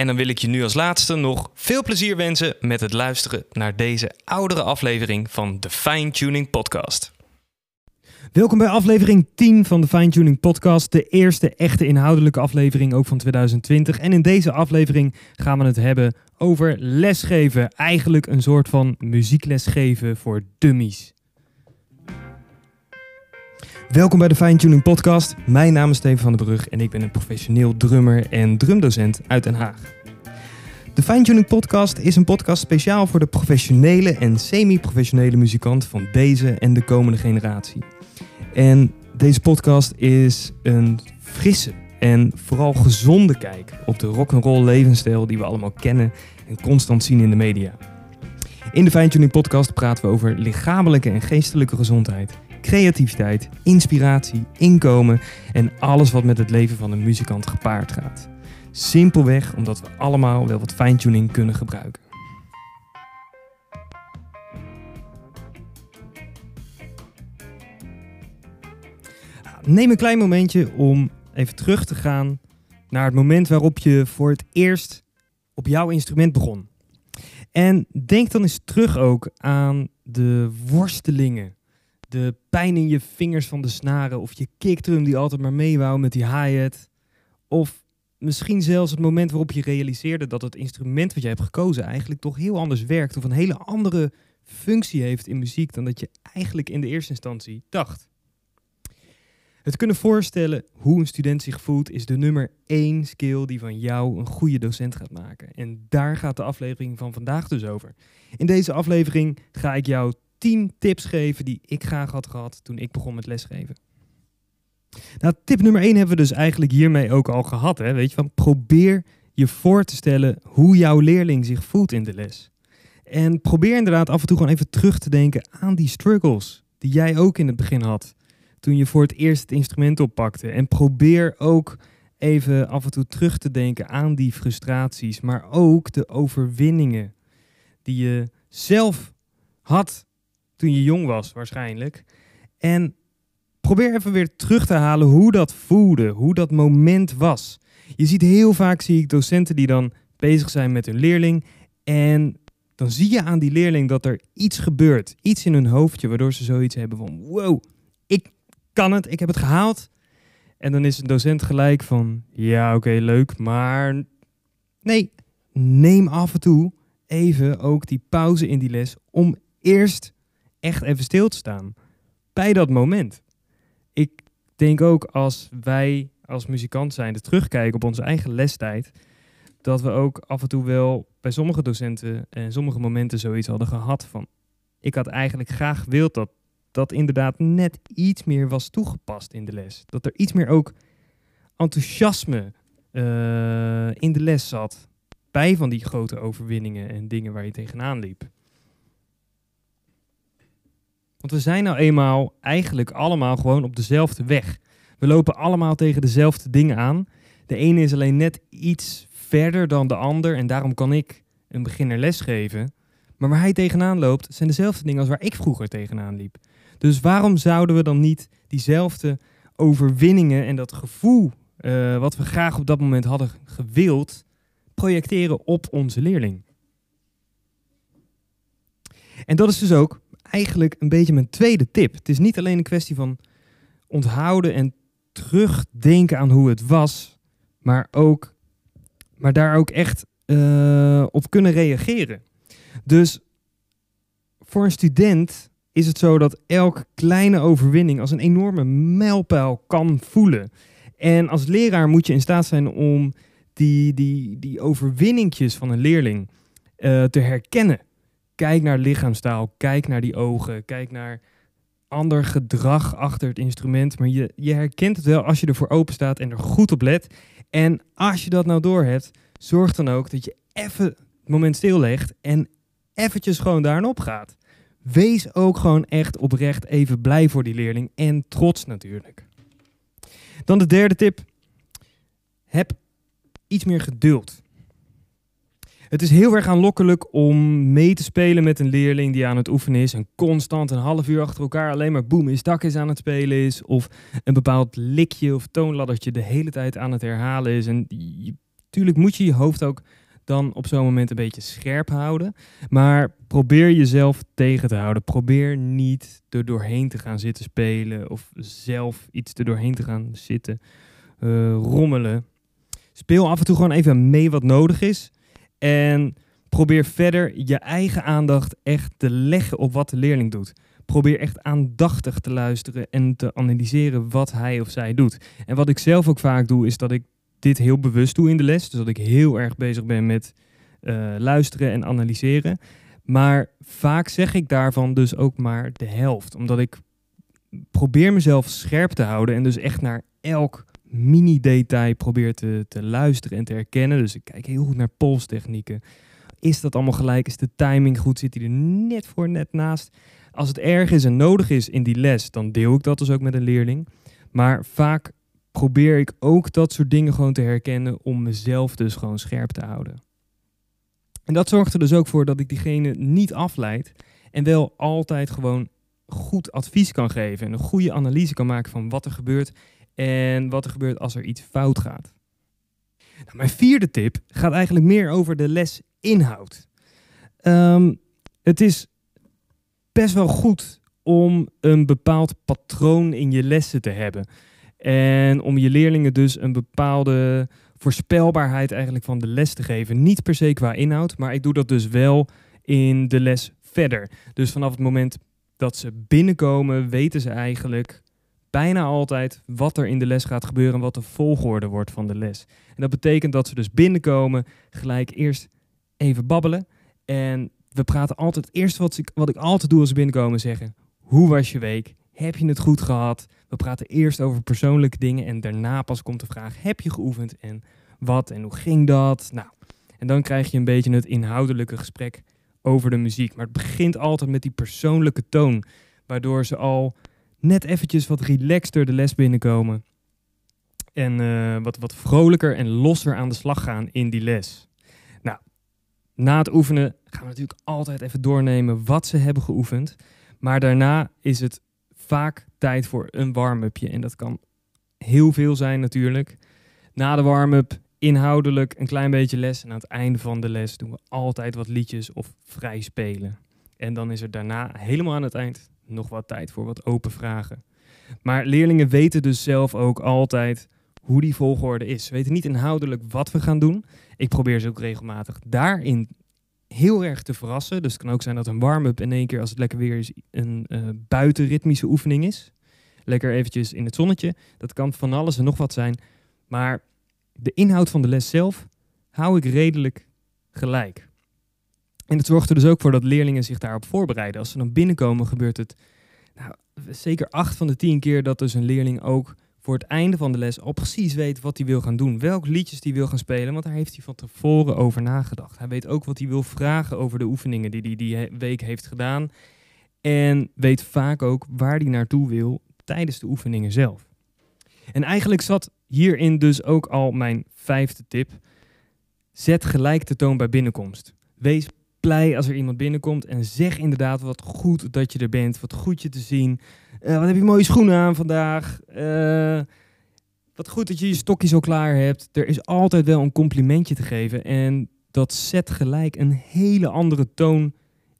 En dan wil ik je nu als laatste nog veel plezier wensen met het luisteren naar deze oudere aflevering van de Fine Tuning Podcast. Welkom bij aflevering 10 van de Fine Tuning Podcast. De eerste echte inhoudelijke aflevering ook van 2020. En in deze aflevering gaan we het hebben over lesgeven. Eigenlijk een soort van muzieklesgeven voor dummies. Welkom bij de Fine Tuning Podcast. Mijn naam is Steven van den Brug en ik ben een professioneel drummer en drumdocent uit Den Haag. De Fine Tuning Podcast is een podcast speciaal voor de professionele en semi-professionele muzikant van deze en de komende generatie. En deze podcast is een frisse en vooral gezonde kijk op de rock'n'roll levensstijl die we allemaal kennen en constant zien in de media. In de Fine Tuning Podcast praten we over lichamelijke en geestelijke gezondheid creativiteit, inspiratie, inkomen en alles wat met het leven van een muzikant gepaard gaat. Simpelweg omdat we allemaal wel wat fine-tuning kunnen gebruiken. Neem een klein momentje om even terug te gaan naar het moment waarop je voor het eerst op jouw instrument begon. En denk dan eens terug ook aan de worstelingen de pijn in je vingers van de snaren of je kickdrum die altijd maar mee wou met die hi-hat. Of misschien zelfs het moment waarop je realiseerde dat het instrument wat jij hebt gekozen eigenlijk toch heel anders werkt of een hele andere functie heeft in muziek dan dat je eigenlijk in de eerste instantie dacht. Het kunnen voorstellen hoe een student zich voelt is de nummer één skill die van jou een goede docent gaat maken. En daar gaat de aflevering van vandaag dus over. In deze aflevering ga ik jou 10 tips geven die ik graag had gehad toen ik begon met lesgeven. Nou, tip nummer 1 hebben we dus eigenlijk hiermee ook al gehad. Hè? Weet je, van probeer je voor te stellen hoe jouw leerling zich voelt in de les. En probeer inderdaad af en toe gewoon even terug te denken aan die struggles die jij ook in het begin had. Toen je voor het eerst het instrument oppakte. En probeer ook even af en toe terug te denken aan die frustraties. Maar ook de overwinningen die je zelf had toen je jong was waarschijnlijk. En probeer even weer terug te halen hoe dat voelde, hoe dat moment was. Je ziet heel vaak, zie ik docenten die dan bezig zijn met hun leerling. En dan zie je aan die leerling dat er iets gebeurt, iets in hun hoofdje, waardoor ze zoiets hebben van, wow, ik kan het, ik heb het gehaald. En dan is een docent gelijk van, ja oké, leuk, maar nee, neem af en toe even ook die pauze in die les om eerst echt even stil te staan bij dat moment. Ik denk ook als wij als muzikant zijn terugkijken op onze eigen lestijd, dat we ook af en toe wel bij sommige docenten en sommige momenten zoiets hadden gehad van, ik had eigenlijk graag gewild dat dat inderdaad net iets meer was toegepast in de les. Dat er iets meer ook enthousiasme uh, in de les zat bij van die grote overwinningen en dingen waar je tegenaan liep. Want we zijn nou eenmaal eigenlijk allemaal gewoon op dezelfde weg. We lopen allemaal tegen dezelfde dingen aan. De ene is alleen net iets verder dan de ander en daarom kan ik een beginner lesgeven. Maar waar hij tegenaan loopt, zijn dezelfde dingen als waar ik vroeger tegenaan liep. Dus waarom zouden we dan niet diezelfde overwinningen en dat gevoel eh, wat we graag op dat moment hadden gewild, projecteren op onze leerling. En dat is dus ook eigenlijk een beetje mijn tweede tip. Het is niet alleen een kwestie van onthouden en terugdenken aan hoe het was, maar, ook, maar daar ook echt uh, op kunnen reageren. Dus voor een student is het zo dat elke kleine overwinning als een enorme mijlpaal kan voelen. En als leraar moet je in staat zijn om die, die, die overwinningjes van een leerling uh, te herkennen. Kijk naar lichaamstaal, kijk naar die ogen, kijk naar ander gedrag achter het instrument. Maar je, je herkent het wel als je ervoor open staat en er goed op let. En als je dat nou doorhebt, zorg dan ook dat je even het moment stillegt en eventjes gewoon daarop gaat. Wees ook gewoon echt oprecht even blij voor die leerling en trots natuurlijk. Dan de derde tip. Heb iets meer geduld. Het is heel erg aanlokkelijk om mee te spelen met een leerling die aan het oefenen is en constant een half uur achter elkaar alleen maar boem is dak is aan het spelen is of een bepaald likje of toonladdertje de hele tijd aan het herhalen is. En natuurlijk moet je je hoofd ook dan op zo'n moment een beetje scherp houden. Maar probeer jezelf tegen te houden. Probeer niet er doorheen te gaan zitten spelen of zelf iets er doorheen te gaan zitten uh, rommelen. Speel af en toe gewoon even mee wat nodig is. En probeer verder je eigen aandacht echt te leggen op wat de leerling doet. Probeer echt aandachtig te luisteren en te analyseren wat hij of zij doet. En wat ik zelf ook vaak doe, is dat ik dit heel bewust doe in de les. Dus dat ik heel erg bezig ben met uh, luisteren en analyseren. Maar vaak zeg ik daarvan dus ook maar de helft. Omdat ik probeer mezelf scherp te houden en dus echt naar elk mini-detail probeer te, te luisteren en te herkennen. Dus ik kijk heel goed naar polstechnieken. Is dat allemaal gelijk? Is de timing goed? Zit hij er net voor, net naast? Als het erg is en nodig is in die les, dan deel ik dat dus ook met een leerling. Maar vaak probeer ik ook dat soort dingen gewoon te herkennen om mezelf dus gewoon scherp te houden. En dat zorgt er dus ook voor dat ik diegene niet afleid en wel altijd gewoon goed advies kan geven en een goede analyse kan maken van wat er gebeurt en wat er gebeurt als er iets fout gaat. Nou, mijn vierde tip gaat eigenlijk meer over de lesinhoud. Um, het is best wel goed om een bepaald patroon in je lessen te hebben. En om je leerlingen dus een bepaalde voorspelbaarheid eigenlijk van de les te geven. Niet per se qua inhoud, maar ik doe dat dus wel in de les verder. Dus vanaf het moment dat ze binnenkomen, weten ze eigenlijk bijna altijd wat er in de les gaat gebeuren en wat de volgorde wordt van de les. En dat betekent dat ze dus binnenkomen, gelijk eerst even babbelen. En we praten altijd, het eerste wat ik, wat ik altijd doe als ze binnenkomen, zeggen: Hoe was je week? Heb je het goed gehad? We praten eerst over persoonlijke dingen en daarna pas komt de vraag: Heb je geoefend en wat en hoe ging dat? Nou, en dan krijg je een beetje het inhoudelijke gesprek over de muziek. Maar het begint altijd met die persoonlijke toon, waardoor ze al net eventjes wat relaxter de les binnenkomen. En uh, wat, wat vrolijker en losser aan de slag gaan in die les. Nou, na het oefenen gaan we natuurlijk altijd even doornemen wat ze hebben geoefend. Maar daarna is het vaak tijd voor een warm-upje. En dat kan heel veel zijn natuurlijk. Na de warm-up inhoudelijk een klein beetje les. En aan het einde van de les doen we altijd wat liedjes of vrij spelen. En dan is er daarna helemaal aan het eind nog wat tijd voor wat open vragen. Maar leerlingen weten dus zelf ook altijd hoe die volgorde is. Ze weten niet inhoudelijk wat we gaan doen. Ik probeer ze ook regelmatig daarin heel erg te verrassen. Dus het kan ook zijn dat een warm-up in één keer, als het lekker weer is, een uh, buitenritmische oefening is. Lekker eventjes in het zonnetje. Dat kan van alles en nog wat zijn. Maar de inhoud van de les zelf hou ik redelijk gelijk. En het zorgt er dus ook voor dat leerlingen zich daarop voorbereiden. Als ze dan binnenkomen, gebeurt het nou, zeker acht van de tien keer dat dus een leerling ook voor het einde van de les al precies weet wat hij wil gaan doen. Welke liedjes hij wil gaan spelen, want daar heeft hij van tevoren over nagedacht. Hij weet ook wat hij wil vragen over de oefeningen die hij die week heeft gedaan. En weet vaak ook waar hij naartoe wil tijdens de oefeningen zelf. En eigenlijk zat hierin dus ook al mijn vijfde tip. Zet gelijk de toon bij binnenkomst. Wees blij als er iemand binnenkomt en zeg inderdaad wat goed dat je er bent, wat goed je te zien. Uh, wat heb je mooie schoenen aan vandaag? Uh, wat goed dat je je stokjes al klaar hebt. Er is altijd wel een complimentje te geven. En dat zet gelijk een hele andere toon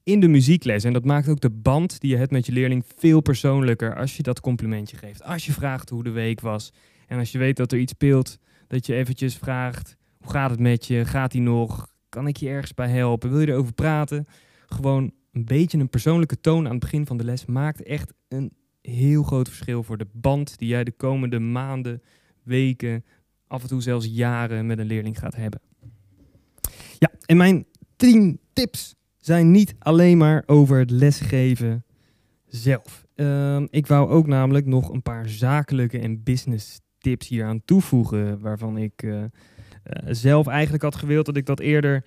in de muziekles. En dat maakt ook de band die je hebt met je leerling veel persoonlijker als je dat complimentje geeft. Als je vraagt hoe de week was. En als je weet dat er iets speelt, dat je eventjes vraagt, hoe gaat het met je? Gaat hij nog? Kan ik je ergens bij helpen? Wil je erover praten? Gewoon een beetje een persoonlijke toon aan het begin van de les maakt echt een heel groot verschil voor de band die jij de komende maanden, weken, af en toe zelfs jaren met een leerling gaat hebben. Ja, en mijn 10 tips zijn niet alleen maar over het lesgeven zelf. Ehm, ik wou ook namelijk nog een paar zakelijke en business tips hier aan toevoegen, waarvan ik uh, zelf eigenlijk had gewild dat ik dat eerder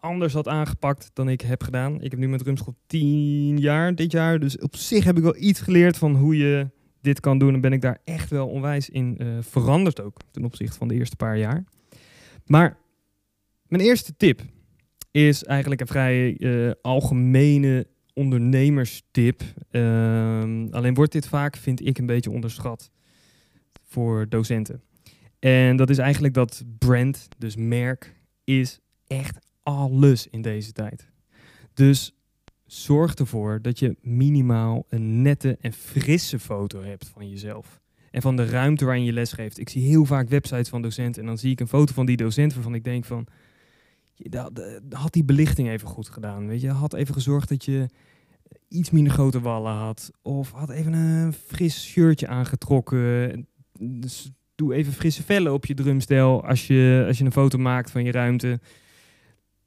anders had aangepakt dan ik heb gedaan. Ik heb nu met Rumschool 10 jaar dit jaar, dus op zich heb ik wel iets geleerd van hoe je dit kan doen en ben ik daar echt wel onwijs in uh, veranderd ook ten opzichte van de eerste paar jaar. Maar mijn eerste tip is eigenlijk een vrij uh, algemene ondernemerstip. Uh, alleen wordt dit vaak, vind ik, een beetje onderschat voor docenten. En dat is eigenlijk dat brand, dus merk, is echt alles in deze tijd. Dus zorg ervoor dat je minimaal een nette en frisse foto hebt van jezelf. En van de ruimte waarin je les geeft. Ik zie heel vaak websites van docenten en dan zie ik een foto van die docent waarvan ik denk van... Had die belichting even goed gedaan, weet je? Had even gezorgd dat je iets minder grote wallen had. Of had even een fris shirtje aangetrokken. Dus doe even frisse vellen op je drumstel als je, als je een foto maakt van je ruimte.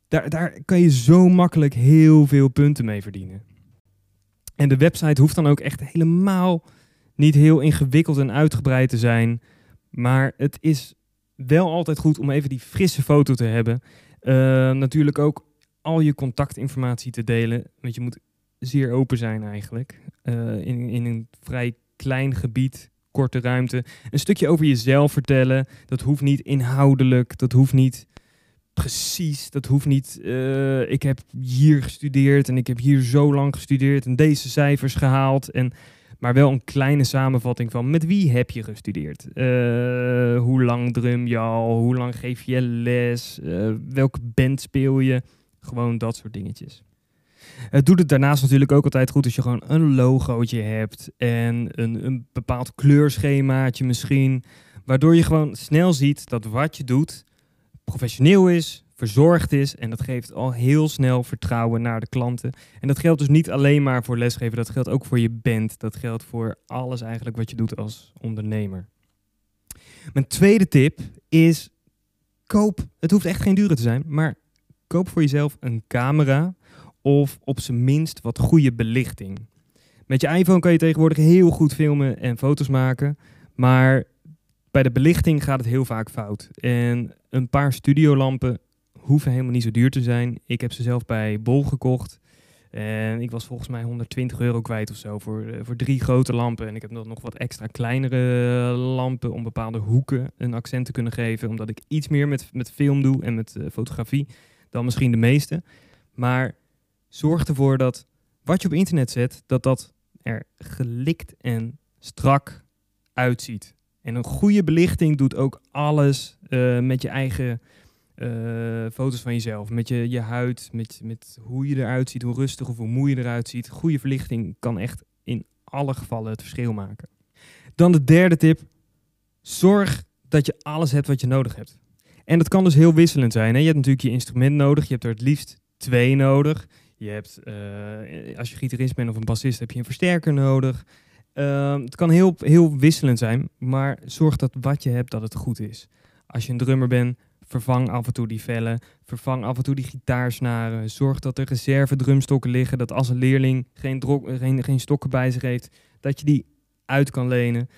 Daar, daar kan je zo makkelijk heel veel punten mee verdienen. En de website hoeft dan ook echt helemaal niet heel ingewikkeld en uitgebreid te zijn. Maar het is wel altijd goed om even die frisse foto te hebben. Uh, natuurlijk ook al je contactinformatie te delen. Want je moet zeer open zijn eigenlijk. Uh, in, in een vrij klein gebied, korte ruimte. Een stukje over jezelf vertellen. Dat hoeft niet inhoudelijk. Dat hoeft niet precies. Dat hoeft niet. Uh, ik heb hier gestudeerd en ik heb hier zo lang gestudeerd en deze cijfers gehaald. En, maar wel een kleine samenvatting van met wie heb je gestudeerd? Uh, hoe lang drum je al? Hoe lang geef je les? Uh, welke band speel je? Gewoon dat soort dingetjes. Het doet het daarnaast natuurlijk ook altijd goed als je gewoon een logootje hebt en een, een bepaald kleurschemaatje misschien. Waardoor je gewoon snel ziet dat wat je doet professioneel is, verzorgd is. En dat geeft al heel snel vertrouwen naar de klanten. En dat geldt dus niet alleen maar voor lesgeven, dat geldt ook voor je band. Dat geldt voor alles eigenlijk wat je doet als ondernemer. Mijn tweede tip is koop, het hoeft echt geen dure te zijn, maar koop voor jezelf een camera of op zijn minst wat goede belichting. Met je iPhone kan je tegenwoordig heel goed filmen en foto's maken, maar bij de belichting gaat het heel vaak fout. En een paar studiolampen hoeven helemaal niet zo duur te zijn. Ik heb ze zelf bij Bol gekocht. En ik was volgens mij 120 euro kwijt of zo voor, uh, voor drie grote lampen. En ik heb nog wat extra kleinere lampen om bepaalde hoeken een accent te kunnen geven. Omdat ik iets meer met, met film doe en met uh, fotografie dan misschien de meeste. Maar zorg ervoor dat wat je op internet zet, dat dat er gelikt en strak uitziet. En een goede belichting doet ook alles uh, met je eigen uh, foto's van jezelf. Met je, je huid, met, met hoe je eruit ziet, hoe rustig of hoe moe je eruit ziet. Goede verlichting kan echt in alle gevallen het verschil maken. Dan de derde tip. Zorg dat je alles hebt wat je nodig hebt. En dat kan dus heel wisselend zijn. Hè? Je hebt natuurlijk je instrument nodig. Je hebt er het liefst twee nodig. Je hebt, uh, als je gitarist bent of een bassist, heb je een versterker nodig. Uh, het kan heel, heel wisselend zijn, maar zorg dat wat je hebt, dat het goed is. Als je een drummer bent, vervang af en toe die vellen, vervang af en toe die gitaarsnaren. Zorg dat er reserve drumstokken liggen, dat als een leerling geen, geen, geen stokken bij zich heeft, dat je die uit kan lenen.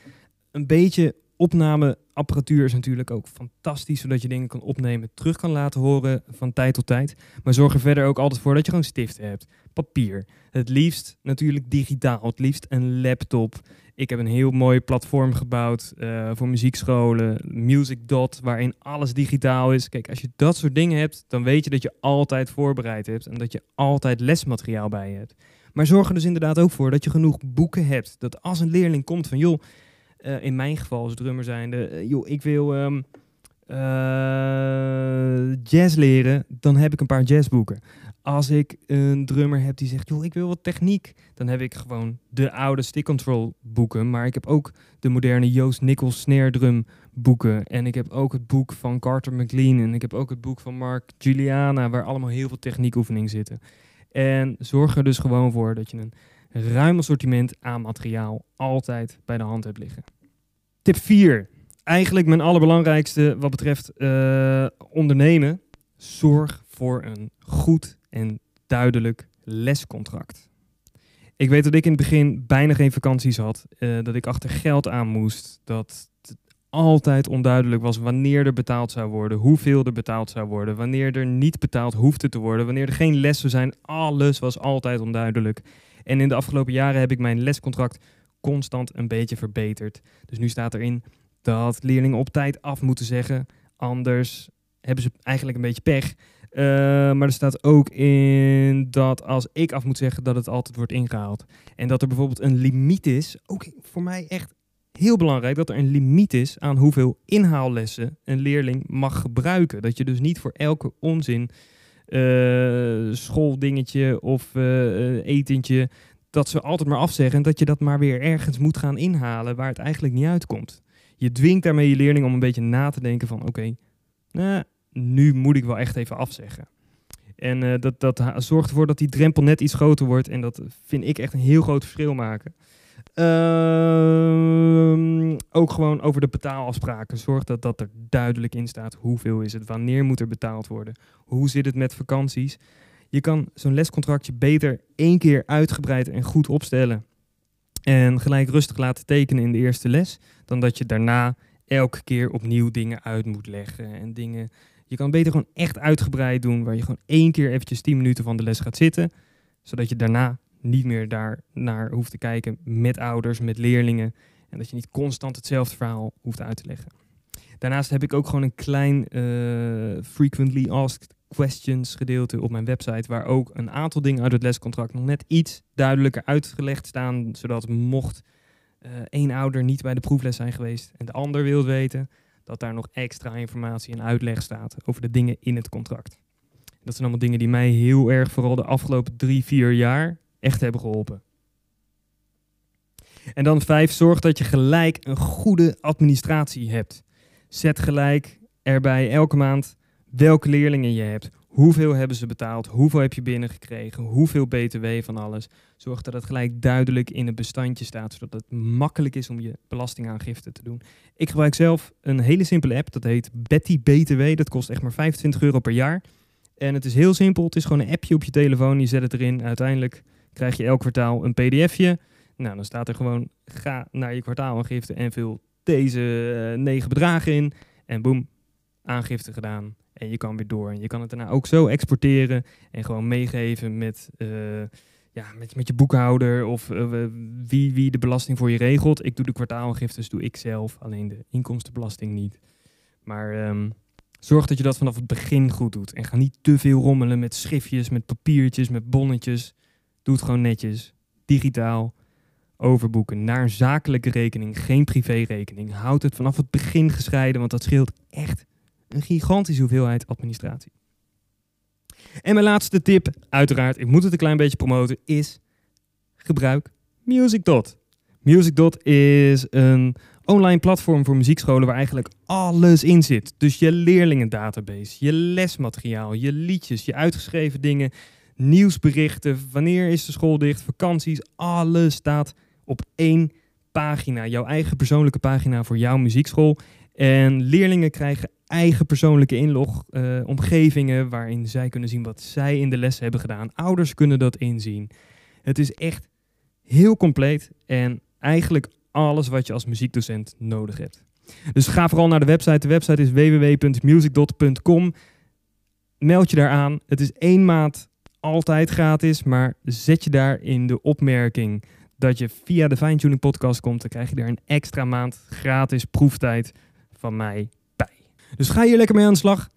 Een beetje opnameapparatuur is natuurlijk ook fantastisch, zodat je dingen kan opnemen, terug kan laten horen van tijd tot tijd. Maar zorg er verder ook altijd voor dat je gewoon stiften hebt, papier. Het liefst natuurlijk digitaal, het liefst een laptop. Ik heb een heel mooi platform gebouwd uh, voor muziekscholen, Music Dot, waarin alles digitaal is. Kijk, als je dat soort dingen hebt, dan weet je dat je altijd voorbereid hebt en dat je altijd lesmateriaal bij je hebt. Maar zorg er dus inderdaad ook voor dat je genoeg boeken hebt. Dat als een leerling komt van joh, eh, in mijn geval als drummer zijnde, eh, joh, ik wil ehm, eh, jazz leren, dan heb ik een paar jazzboeken. Als ik een drummer heb die zegt, joh, ik wil wat techniek, dan heb ik gewoon de oude stick control boeken. Maar ik heb ook de moderne Joost Nichols snare drum boeken. En ik heb ook het boek van Carter McLean. En ik heb ook het boek van Mark Juliana, waar allemaal heel veel techniekoefeningen zitten. En zorg er dus gewoon voor dat je een ruim assortiment aan materiaal altijd bij de hand hebt liggen. Tip 4. Eigenlijk mijn allerbelangrijkste wat betreft eh, ondernemen. Zorg voor een goed en duidelijk lescontract. Ik weet dat ik in het begin bijna geen vakanties had. eh, dat ik achter geld aan moest. Dat het altijd onduidelijk was wanneer er betaald zou worden. Hoeveel er betaald zou worden. Wanneer er niet betaald hoefde te worden. Wanneer er geen les zou zijn. Alles was altijd onduidelijk. En in de afgelopen jaren heb ik mijn lescontract constant een beetje verbeterd. Dus nu staat erin dat leerlingen op tijd af moeten zeggen. Anders hebben ze eigenlijk een beetje pech. Eh, maar er staat ook in dat als ik af moet zeggen, dat het altijd wordt ingehaald. En dat er bijvoorbeeld een limiet is. Ook voor mij echt heel belangrijk dat er een limiet is aan hoeveel inhaallessen een leerling mag gebruiken. Dat je dus niet voor elke onzin schooldingetje of eh, eh, etentje, dat ze altijd maar afzeggen en dat je dat maar weer ergens moet gaan inhalen waar het eigenlijk niet uitkomt. Je dwingt daarmee je leerling om een beetje na te denken van oké, nou, nu moet ik wel echt even afzeggen. En eh, dat, dat zorgt ervoor dat die drempel net iets groter wordt. En dat vind ik echt een heel groot verschil maken. Ehm, ook gewoon over de betaalafspraken. Zorg dat dat er duidelijk in staat. Hoeveel is het? Wanneer moet er betaald worden? Hoe zit het met vakanties? Je kan zo'n lescontractje beter één keer uitgebreid en goed opstellen. En gelijk rustig laten tekenen in de eerste les. Dan dat je daarna elke keer opnieuw dingen uit moet leggen. En dingen. Je kan beter gewoon echt uitgebreid doen. Waar je gewoon één keer eventjes 10 minuten van de les gaat zitten. Zodat je daarna niet meer daar naar hoeft te kijken met ouders, met leerlingen. En dat je niet constant hetzelfde verhaal hoeft uit te leggen. Daarnaast heb ik ook gewoon een klein eh, frequently asked questions gedeelte op mijn website. Waar ook een aantal dingen uit het lescontract nog net iets duidelijker uitgelegd staan. Zodat mocht eh, één ouder niet bij de proefles zijn geweest en de ander wil weten, dat daar nog extra informatie en uitleg staat over de dingen in het contract. Dat zijn allemaal dingen die mij heel erg, vooral de afgelopen drie, vier jaar, echt hebben geholpen. En dan vijf, zorg dat je gelijk een goede administratie hebt. Zet gelijk erbij elke maand welke leerlingen je hebt. Hoeveel hebben ze betaald? Hoeveel heb je binnengekregen? Hoeveel BTW van alles? Zorg dat het gelijk duidelijk in het bestandje staat, zodat het makkelijk is om je belastingaangifte te doen. Ik gebruik zelf een hele simpele app, dat heet Betty BTW. Dat kost echt maar 25 euro per jaar. En het is heel simpel, het is gewoon een appje op je telefoon, je zet het erin. Uiteindelijk krijg je elk kwartaal een pdfje. Nou, dan staat er gewoon, ga naar je kwartaalaangifte en vul deze eh, negen bedragen in. En boem, aangifte gedaan. En je kan weer door. En je kan het daarna ook zo exporteren en gewoon meegeven met, eh, ja, met, met je boekhouder of eh, wie, wie de belasting voor je regelt. Ik doe de kwartaalaangiftes, doe ik zelf, alleen de inkomstenbelasting niet. Maar ehm, zorg dat je dat vanaf het begin goed doet. En ga niet te veel rommelen met schriftjes, met papiertjes, met bonnetjes. Doe het gewoon netjes, digitaal, overboeken naar zakelijke rekening, geen privérekening. Houd het vanaf het begin gescheiden, want dat scheelt echt een gigantische hoeveelheid administratie. En mijn laatste tip, uiteraard, ik moet het een klein beetje promoten, is gebruik MusicDot. MusicDot is een online platform voor muziekscholen waar eigenlijk alles in zit. Dus je leerlingendatabase, je lesmateriaal, je liedjes, je uitgeschreven dingen, nieuwsberichten, wanneer is de school dicht, vakanties, alles staat op één pagina. Jouw eigen persoonlijke pagina voor jouw muziekschool. En leerlingen krijgen eigen persoonlijke inlogomgevingen waarin zij kunnen zien wat zij in de les hebben gedaan. Ouders kunnen dat inzien. Het is echt heel compleet en eigenlijk alles wat je als muziekdocent nodig hebt. Dus ga vooral naar de website. De website is www.musicdot.com. Meld je daar aan. Het is één maand altijd gratis, maar zet je daar in de opmerking dat je via de Fine Tuning podcast komt, dan krijg je daar een extra maand gratis proeftijd van mij bij. Dus ga hier lekker mee aan de slag.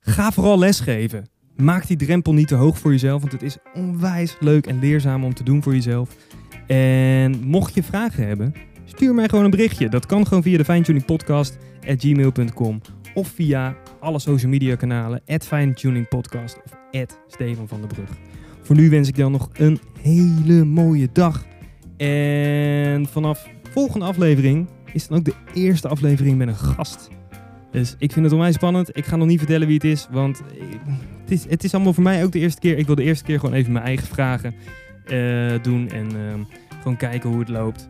Ga vooral lesgeven. Maak die drempel niet te hoog voor jezelf, want het is onwijs leuk en leerzaam om te doen voor jezelf. En mocht je vragen hebben, Stuur mij gewoon een berichtje. Dat kan gewoon via de fijntuningpodcast.gmail.com of via alle social media kanalen, fijntuningpodcast of Steven van der Brug. Voor nu wens ik dan nog een hele mooie dag. En vanaf volgende aflevering is dan ook de eerste aflevering met een gast. Dus ik vind het onwijs spannend. Ik ga nog niet vertellen wie het is, want het is, het is allemaal voor mij ook de eerste keer. Ik wil de eerste keer gewoon even mijn eigen vragen uh, doen en uh, gewoon kijken hoe het loopt.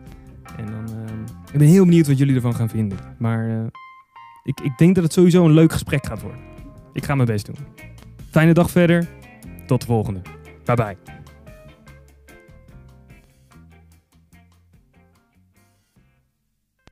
En dan, uh, ik ben heel benieuwd wat jullie ervan gaan vinden. Maar eh, ik, ik denk dat het sowieso een leuk gesprek gaat worden. Ik ga mijn best doen. Fijne dag verder. Tot de volgende. Bye bye.